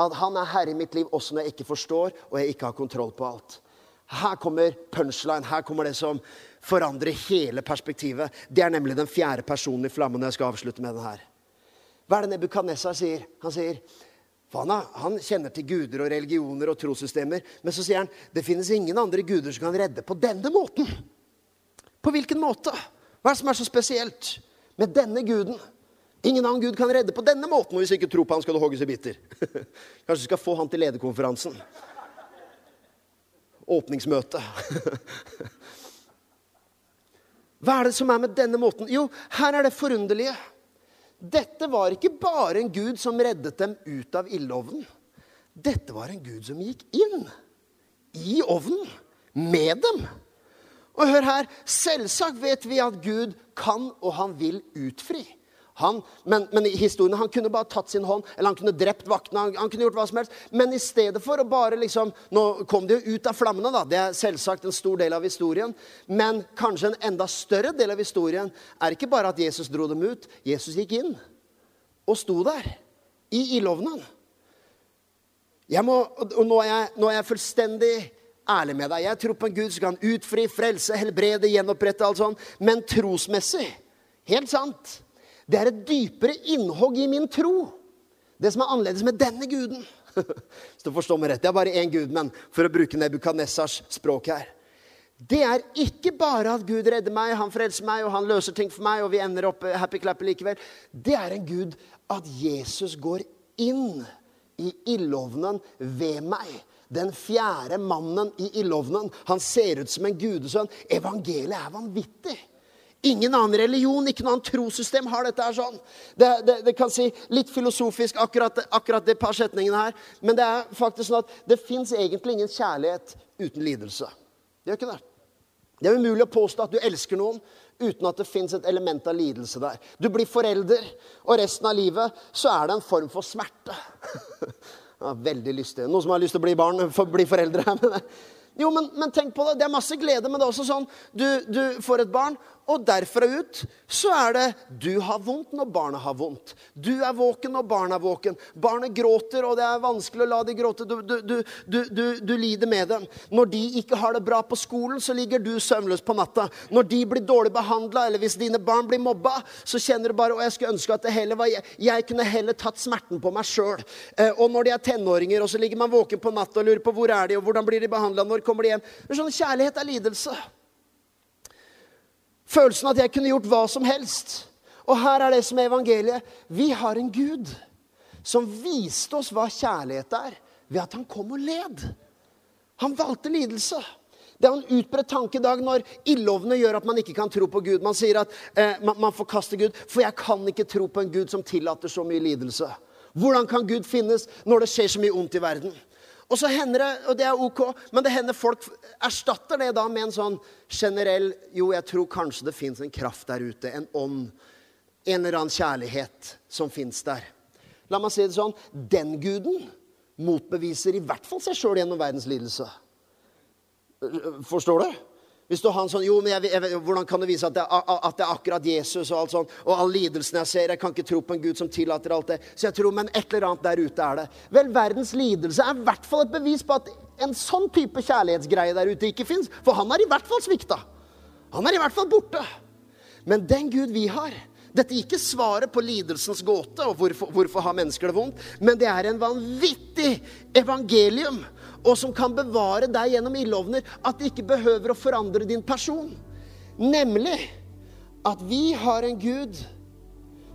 S2: At han er herre i mitt liv også når jeg ikke forstår og jeg ikke har kontroll på alt. Her kommer punchline. Her kommer det som forandrer hele perspektivet. Det er nemlig den fjerde personen i flammen. Jeg skal avslutte med den her. Hva er det Nebukadnessar sier? Han sier han, han, kjenner til guder og religioner og trossystemer. Men så sier han det finnes ingen andre guder som kan redde på denne måten. På hvilken måte? Hva er det som er så spesielt med denne guden? Ingen annen gud kan redde på denne måten. Og hvis ikke tror på han, skal du hogges i biter. (laughs) Kanskje du skal få han til lederkonferansen. Åpningsmøte. (laughs) Hva er det som er med denne måten? Jo, her er det forunderlige. Dette var ikke bare en gud som reddet dem ut av ildovnen. Dette var en gud som gikk inn i ovnen med dem. Og hør her, selvsagt vet vi at Gud kan og han vil utfri. Han, men, men, i historien, han kunne bare tatt sin hånd, eller han kunne drept vaktene. Han, han, kunne gjort hva som helst. Men i stedet for å bare liksom Nå kom de jo ut av flammene, da. Det er selvsagt en stor del av historien. Men kanskje en enda større del av historien er ikke bare at Jesus dro dem ut. Jesus gikk inn og sto der. I ildovnen. Nå, er jeg, nå er jeg fullstendig ærlig med deg. Jeg tror på en Gud som kan utfri, frelse, helbrede, gjenopprette alt sånt. Men trosmessig, helt sant det er et dypere innhogg i min tro. Det som er annerledes med denne guden. (laughs) Så du forstår meg rett. Det er bare én gud, men for å bruke Nebukadnessars språk her. Det er ikke bare at Gud redder meg, han frelser meg, og han løser ting for meg, og vi ender opp happy-clappy likevel. Det er en Gud at Jesus går inn i ildovnen ved meg. Den fjerde mannen i ildovnen. Han ser ut som en gudesønn. Evangeliet er vanvittig. Ingen annen religion, ikke noe annet trossystem har dette her sånn. Det, det, det kan si litt filosofisk, akkurat, akkurat de par setningene her. Men det er faktisk sånn at det fins egentlig ingen kjærlighet uten lidelse. Det gjør ikke det. Det er umulig å påstå at du elsker noen uten at det fins et element av lidelse der. Du blir forelder, og resten av livet så er det en form for smerte. (laughs) Jeg veldig lyst til Noen som har lyst til å bli barn, for, bli foreldre? Jo, men, men, tenk på det. Det er masse glede, men det er også sånn du, du får et barn, og derfra ut så er det du har vondt når barnet har vondt. Du er våken når barnet er våken. Barnet gråter, og det er vanskelig å la de gråte. Du, du, du, du, lider med dem. Når de ikke har det bra på skolen, så ligger du søvnløs på natta. Når de blir dårlig behandla, eller hvis dine barn blir mobba, så kjenner du bare Og jeg skulle ønske at det heller var jeg. Jeg kunne heller tatt smerten på meg sjøl. Eh, og når de er tenåringer, og så ligger man våken på natta og lurer på hvor er de, og hvordan blir de behandla, når kommer de hjem? Sånn, kjærlighet er lidelse. Følelsen av at jeg kunne gjort hva som helst. Og her er det som er evangeliet. Vi har en Gud som viste oss hva kjærlighet er, ved at han kom og led. Han valgte lidelse. Det er en utbredt tanke i dag når ildovnene gjør at man ikke kan tro på Gud. Man sier at eh, man, man forkaster Gud, for jeg kan ikke tro på en Gud som tillater så mye lidelse. Hvordan kan Gud finnes når det skjer så mye ondt i verden? Og så hender det, og det er ok, men det hender folk erstatter det da med en sånn generell Jo, jeg tror kanskje det fins en kraft der ute, en ånd, en eller annen kjærlighet som fins der. La meg si det sånn den guden motbeviser i hvert fall seg sjøl gjennom verdens lidelse. Forstår du? Hvis du har en sånn Jo, men jeg, jeg, hvordan kan du vise at det, at det, er akkurat Jesus og alt sånt, og all lidelsen jeg ser? Jeg kan ikke tro på en Gud som tillater alt det. Så jeg tror, men et eller annet der ute er det. Vel, verdens lidelse er i hvert fall et bevis på at en sånn type kjærlighetsgreie der ute ikke fins. For han er i hvert fall svikta. Han er i hvert fall borte. Men den Gud vi har, dette er ikke svaret på lidelsens gåte og hvorfor, hvorfor har mennesker det vondt, men det er en vanvittig evangelium og som kan bevare deg gjennom ildovner, at det ikke behøver å forandre din person. Nemlig at vi har en Gud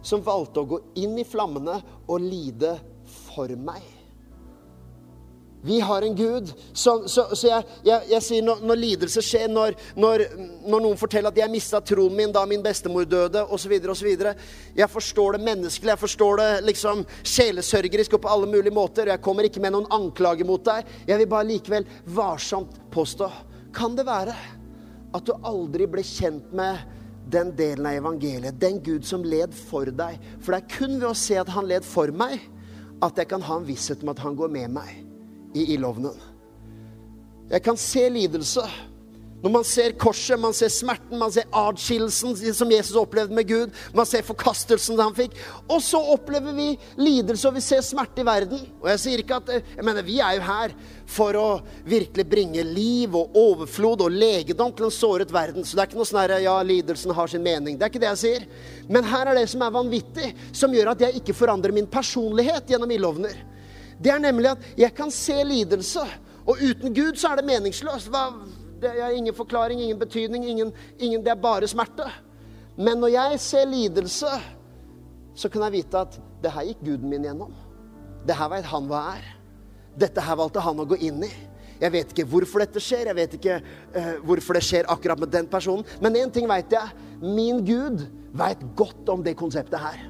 S2: som valgte å gå inn i flammene og lide for meg. Vi har en Gud Så, Så, så jeg, jeg, jeg, sier når, når lidelse skjer, når, når, når, noen forteller at 'jeg mista troen min da min bestemor døde', osv., osv. Jeg forstår det menneskelig, jeg forstår det liksom sjelesørgerisk og på alle mulige måter. Jeg kommer ikke med noen anklage mot deg. Jeg vil bare likevel varsomt påstå Kan det være at du aldri ble kjent med den delen av evangeliet, den Gud som led for deg? For det er kun ved å se at han led for meg, at jeg kan ha en visshet om at han går med meg i ildovnen. Jeg kan se lidelse. Når man ser korset, man ser smerten, man ser adskillelsen som Jesus opplevde med Gud, man ser forkastelsen han fikk. Og så opplever vi lidelse, og vi ser smerte i verden. Og jeg sier ikke at Jeg mener, vi er jo her for å virkelig bringe liv og overflod og legedom til en såret verden. Så det er ikke noe sånn herre Ja, lidelsen har sin mening. Det er ikke det jeg sier. Men her er det som er vanvittig, som gjør at jeg ikke forandrer min personlighet gjennom ildovner. Det er nemlig at jeg kan se lidelse, og uten Gud så er det meningsløst. Det er ingen forklaring, ingen betydning, ingen, ingen, det er bare smerte. Men når jeg ser lidelse, så kan jeg vite at det her gikk guden min gjennom. Det her vet han hva er. Dette her valgte han å gå inn i. Jeg vet ikke hvorfor dette skjer, jeg vet ikke uh, hvorfor det skjer akkurat med den personen. Men én ting veit jeg. Min Gud veit godt om det konseptet her.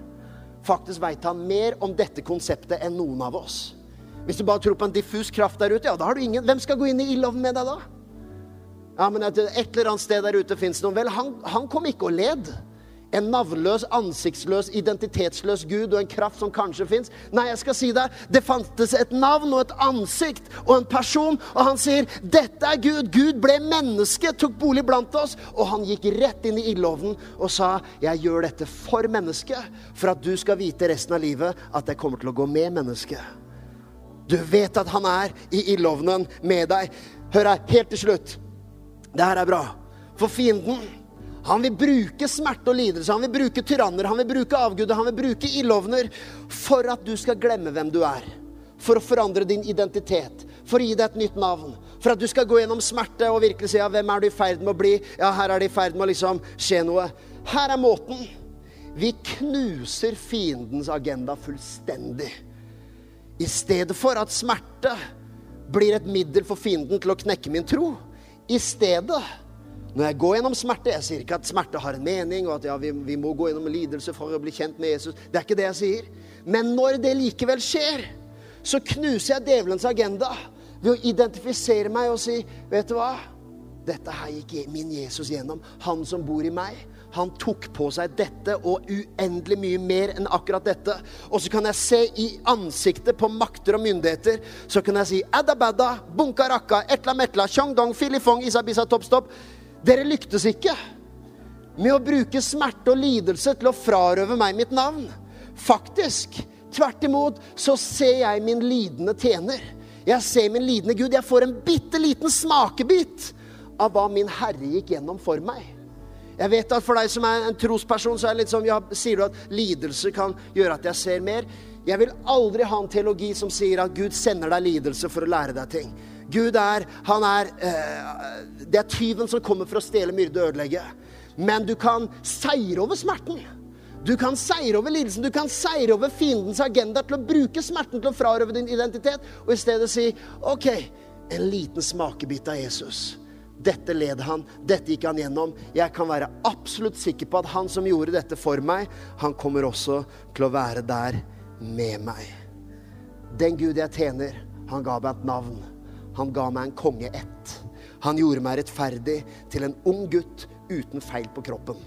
S2: Faktisk veit han mer om dette konseptet enn noen av oss. Hvis du bare tror på en diffus kraft der ute, ja, da har du ingen Hvem skal gå inn i ildovnen med deg da? Ja, men et, eller annet sted der ute fins noen. Vel, han, han kom ikke og led. En navnløs, ansiktsløs, identitetsløs Gud og en kraft som kanskje fins. Nei, jeg skal si deg, det fantes et navn og et ansikt og en person, og han sier, 'Dette er Gud'. Gud ble menneske, tok bolig blant oss, og han gikk rett inn i ildovnen og sa, 'Jeg gjør dette for mennesket, for at du skal vite resten av livet at jeg kommer til å gå med mennesket'. Du vet at han er i ildovnen med deg. Hør her, helt til slutt. Det her er bra. For fienden han vil bruke smerte og lidelse, han vil bruke tyranner, han vil bruke avguder, han vil bruke ildovner for at du skal glemme hvem du er. For å forandre din identitet, for å gi deg et nytt navn. For at du skal gå gjennom smerte og virkelig si ja, hvem er du i ferd med å bli? Ja, her er det i ferd med å liksom skje noe. Her er måten. Vi knuser fiendens agenda fullstendig. I stedet for at smerte blir et middel for fienden til å knekke min tro. I stedet når jeg går gjennom smerte Jeg sier ikke at smerte har en mening, og at ja, vi, vi, må gå gjennom lidelse for å bli kjent med Jesus. Det er ikke det jeg sier. Men når det likevel skjer, så knuser jeg djevelens agenda ved å identifisere meg og si Vet du hva? Dette her gikk min Jesus gjennom. Han som bor i meg. Han tok på seg dette og uendelig mye mer enn akkurat dette. Og så kan jeg se i ansiktet på makter og myndigheter så kan jeg si Adda badda, bunka rakka, etla metla, chong dong, filifong, isabisa, toppstopp. Dere lyktes ikke med å bruke smerte og lidelse til å frarøve meg mitt navn. Faktisk. Tvert imot så ser jeg min lidende tjener. Jeg ser min lidende Gud. Jeg får en bitte liten smakebit av hva min Herre gikk gjennom for meg. Jeg vet at For deg som er en trosperson, så er det litt sånn, ja, sier du at lidelse kan gjøre at jeg ser mer. Jeg vil aldri ha en teologi som sier at Gud sender deg lidelse for å lære deg ting. Gud er Han er eh, Det er tyven som kommer for å stjele, myrde og ødelegge. Men du kan seire over smerten. Du kan seire over lidelsen. Du kan seire over fiendens agenda til å bruke smerten til å frarøve din identitet, og i stedet si OK, en liten smakebit av Jesus. Dette led han, dette gikk han gjennom. Jeg kan være absolutt sikker på at han som gjorde dette for meg, han kommer også til å være der med meg. Den Gud jeg tjener, Han ga meg et navn. Han ga meg en kongeett. Han gjorde meg rettferdig til en ung gutt uten feil på kroppen.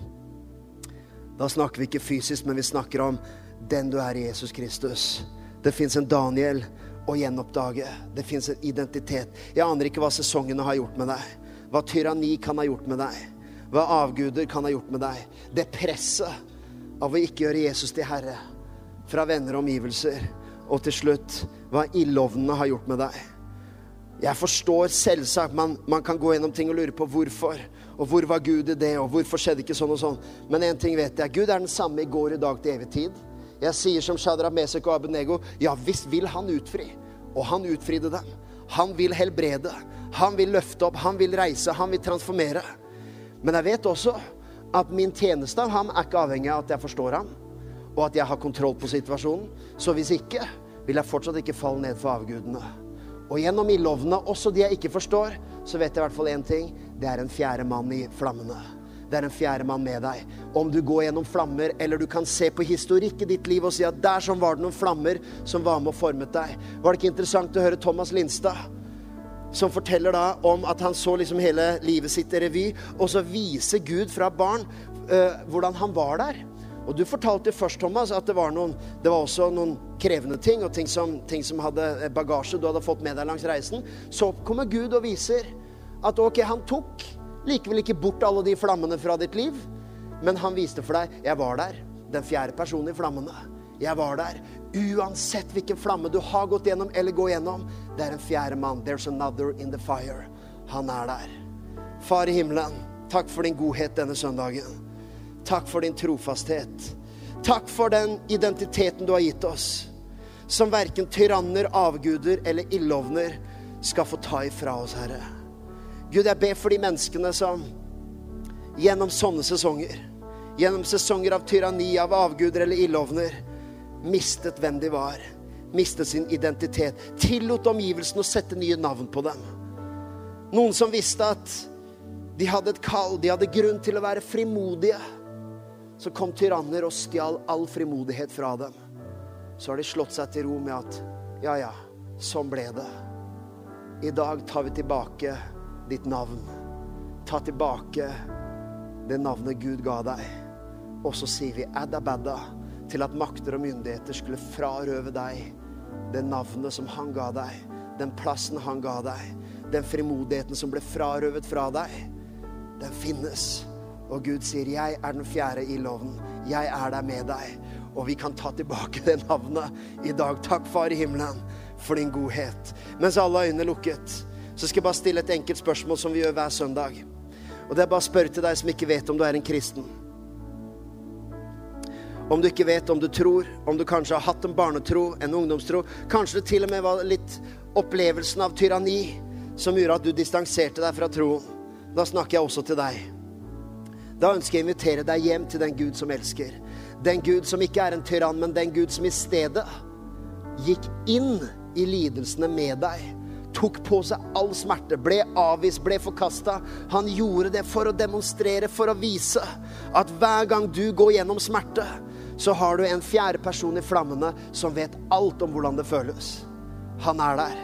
S2: Da snakker vi ikke fysisk, men vi snakker om den du er i Jesus Kristus. Det fins en Daniel å gjenoppdage. Det fins en identitet. Jeg aner ikke hva sesongene har gjort med deg. Hva tyranni kan ha gjort med deg. Hva avguder kan ha gjort med deg. Det presset av å ikke gjøre Jesus til herre fra venner og omgivelser. Og til slutt hva ildovnene har gjort med deg. Jeg forstår selvsagt man, man kan gå gjennom ting og lure på hvorfor. Og hvor var Gud i det, og hvorfor skjedde ikke sånn og sånn. Men én ting vet jeg. Gud er den samme i går, i dag, til evig tid. Jeg sier som Shadrach Mesek og Abenego, ja visst vil han utfri. Og han utfridde dem. Han vil helbrede. Han vil løfte opp. Han vil reise. Han vil transformere. Men jeg vet også at min tjeneste av ham er ikke avhengig av at jeg forstår ham, og at jeg har kontroll på situasjonen. Så hvis ikke, vil jeg fortsatt ikke falle ned for avgudene. Og gjennom ildovnene, også de jeg ikke forstår, så vet jeg i hvert fall én ting. Det er en fjerde mann i flammene. Det er en fjerde mann med deg. Om du går gjennom flammer, eller du kan se på historikk i ditt liv og si at der sånn var det noen flammer som var med og formet deg. Var det ikke interessant å høre Thomas Lindstad? Som forteller da om at han så liksom hele livet sitt i revy, og så viser Gud fra barn uh, hvordan han var der. Og du fortalte først, Thomas, at det var, noen, det var også noen krevende ting, og ting som, ting som hadde bagasje du hadde fått med deg langs reisen. Så kommer Gud og viser at ok, han tok likevel ikke bort alle de flammene fra ditt liv. Men han viste for deg jeg var der. Den fjerde personen i flammene. Jeg var der. Uansett hvilken flamme du har gått gjennom eller går gjennom, det er en fjerde mann. There's another in the fire. Han er der. Far i himmelen, takk for din godhet denne søndagen. Takk for din trofasthet. Takk for den identiteten du har gitt oss, som verken tyranner, avguder eller ildovner skal få ta ifra oss, Herre. Gud, jeg ber for de menneskene som gjennom sånne sesonger, gjennom sesonger av tyranni, av avguder eller ildovner, mistet hvem de var, mistet sin identitet, tillot omgivelsene å sette nye navn på dem. Noen som visste at de hadde et kall, de hadde grunn til å være frimodige. Så kom tyranner og stjal all frimodighet fra dem. Så har de slått seg til ro med at ja, ja, sånn ble det. I dag tar vi tilbake ditt navn. Ta tilbake det navnet Gud ga deg. Og så sier vi adda badda til at makter og myndigheter skulle frarøve deg det navnet som han ga deg, den plassen han ga deg, den frimodigheten som ble frarøvet fra deg. Den finnes. Og Gud sier, 'Jeg er den fjerde i loven. Jeg er der med deg.' Og vi kan ta tilbake det navnet i dag. Takk, Far i himmelen, for din godhet. Mens alle øynene lukket, så skal jeg bare stille et enkelt spørsmål som vi gjør hver søndag. Og det er bare å spørre til deg som ikke vet om du er en kristen. Om du ikke vet om du tror, om du kanskje har hatt en barnetro, en ungdomstro. Kanskje det til og med var litt opplevelsen av tyranni som gjorde at du distanserte deg fra troen. Da snakker jeg også til deg. Da ønsker jeg å invitere deg hjem til den Gud som elsker. Den Gud som ikke er en tyrann, men den Gud som i stedet gikk inn i lidelsene med deg tok på seg all smerte, ble avvist, ble forkasta. Han gjorde det for å demonstrere, for å vise at hver gang du går gjennom smerte, så har du en fjerde person i flammene som vet alt om hvordan det føles. Han er der.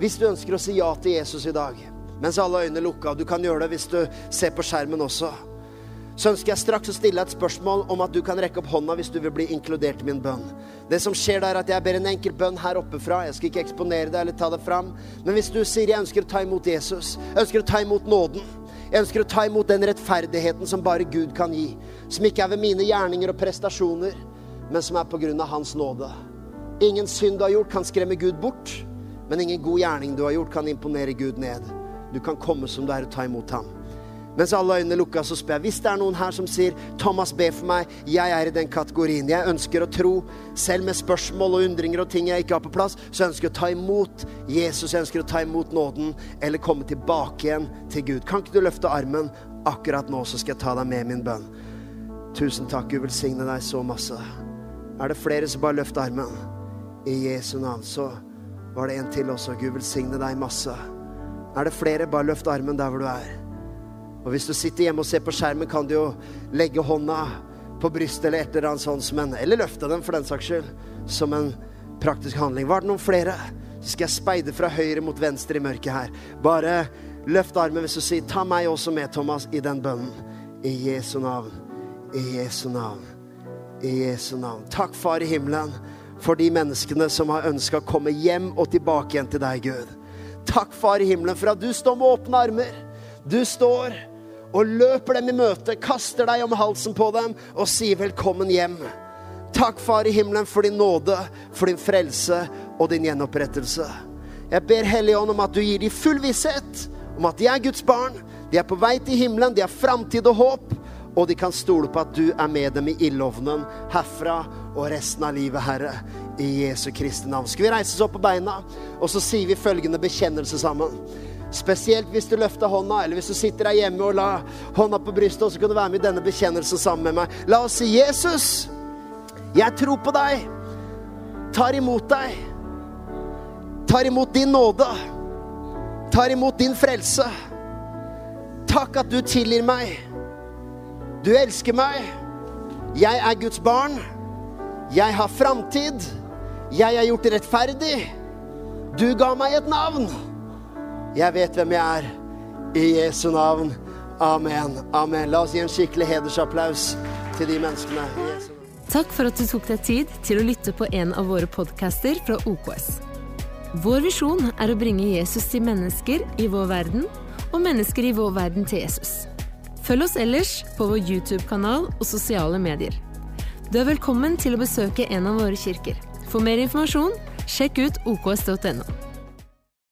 S2: Hvis du ønsker å si ja til Jesus i dag, mens alle øyne lukka, du kan gjøre det hvis du ser på skjermen også så ønsker jeg straks å stille et spørsmål om at du kan rekke opp hånda hvis du vil bli inkludert i min bønn. Det som skjer der, er at jeg ber en enkel bønn her oppe fra. Jeg skal ikke eksponere det eller ta det fram. Men hvis du sier jeg ønsker å ta imot Jesus, ønsker å ta imot nåden, jeg ønsker å ta imot den rettferdigheten som bare Gud kan gi, som ikke er ved mine gjerninger og prestasjoner, men som er på grunn av Hans nåde. Ingen synd du har gjort, kan skremme Gud bort, men ingen god gjerning du har gjort, kan imponere Gud ned. Du kan komme som du er og ta imot ham. Mens alle øynene lukka, så spør jeg hvis det er noen her som sier 'Thomas, be for meg', jeg er i den kategorien. Jeg ønsker å tro, selv med spørsmål og undringer og ting jeg ikke har på plass, så jeg ønsker å ta imot Jesus, jeg ønsker å ta imot nåden, eller komme tilbake igjen til Gud. Kan ikke du løfte armen akkurat nå, så skal jeg ta deg med min bønn. Tusen takk. Gud velsigne deg så masse. Er det flere som bare løfter armen? I Jesu navn. Så var det en til også. Gud velsigne deg masse. Er det flere, bare løft armen der hvor du er. Og hvis du sitter hjemme og ser på skjermen, kan du jo legge hånda på brystet eller et eller annet sånt som en Eller løfte den, for den saks skyld, som en praktisk handling. Var det noen flere Så skal jeg speide fra høyre mot venstre i mørket her. Bare løft armen hvis du sier 'ta meg også med', Thomas, i den bønnen. I Jesu navn. I Jesu navn. I Jesu navn. Takk, Far i himmelen, for de menneskene som har ønska å komme hjem og tilbake igjen til deg, Gud. Takk, Far i himmelen, for at du står med åpne armer. Du står og løper dem i møte, kaster deg om halsen på dem og sier 'velkommen hjem'. Takk, Far i himmelen, for din nåde, for din frelse og din gjenopprettelse. Jeg ber Hellige Ånd om at du gir dem full visshet om at de er Guds barn, de er på vei til himmelen, de har framtid og håp, og de kan stole på at du er med dem i ildovnen herfra og resten av livet, Herre, i Jesu Kristi navn. Skal vi reise oss opp på beina, og så sier vi følgende bekjennelse sammen. Spesielt hvis du løfter hånda, eller hvis du sitter der hjemme og la hånda på brystet, og så kan du være med i denne bekjennelsen sammen med meg. La oss si Jesus. Jeg tror på deg. Tar imot deg. Tar imot din nåde. Tar imot din frelse. Takk at du tilgir meg. Du elsker meg. Jeg er Guds barn. Jeg har framtid. Jeg er gjort rettferdig. Du ga meg et navn. Jeg vet hvem jeg er. I Jesu navn. Amen. Amen. La oss gi en skikkelig hedersapplaus til de menneskene.
S1: Takk for at du tok deg tid til å lytte på en av våre podcaster fra OKS. Vår visjon er å bringe Jesus til mennesker i vår verden, og mennesker i vår verden til Jesus. Følg oss ellers på vår YouTube-kanal og sosiale medier. Du er velkommen til å besøke en av våre kirker. For mer informasjon, sjekk ut oks.no.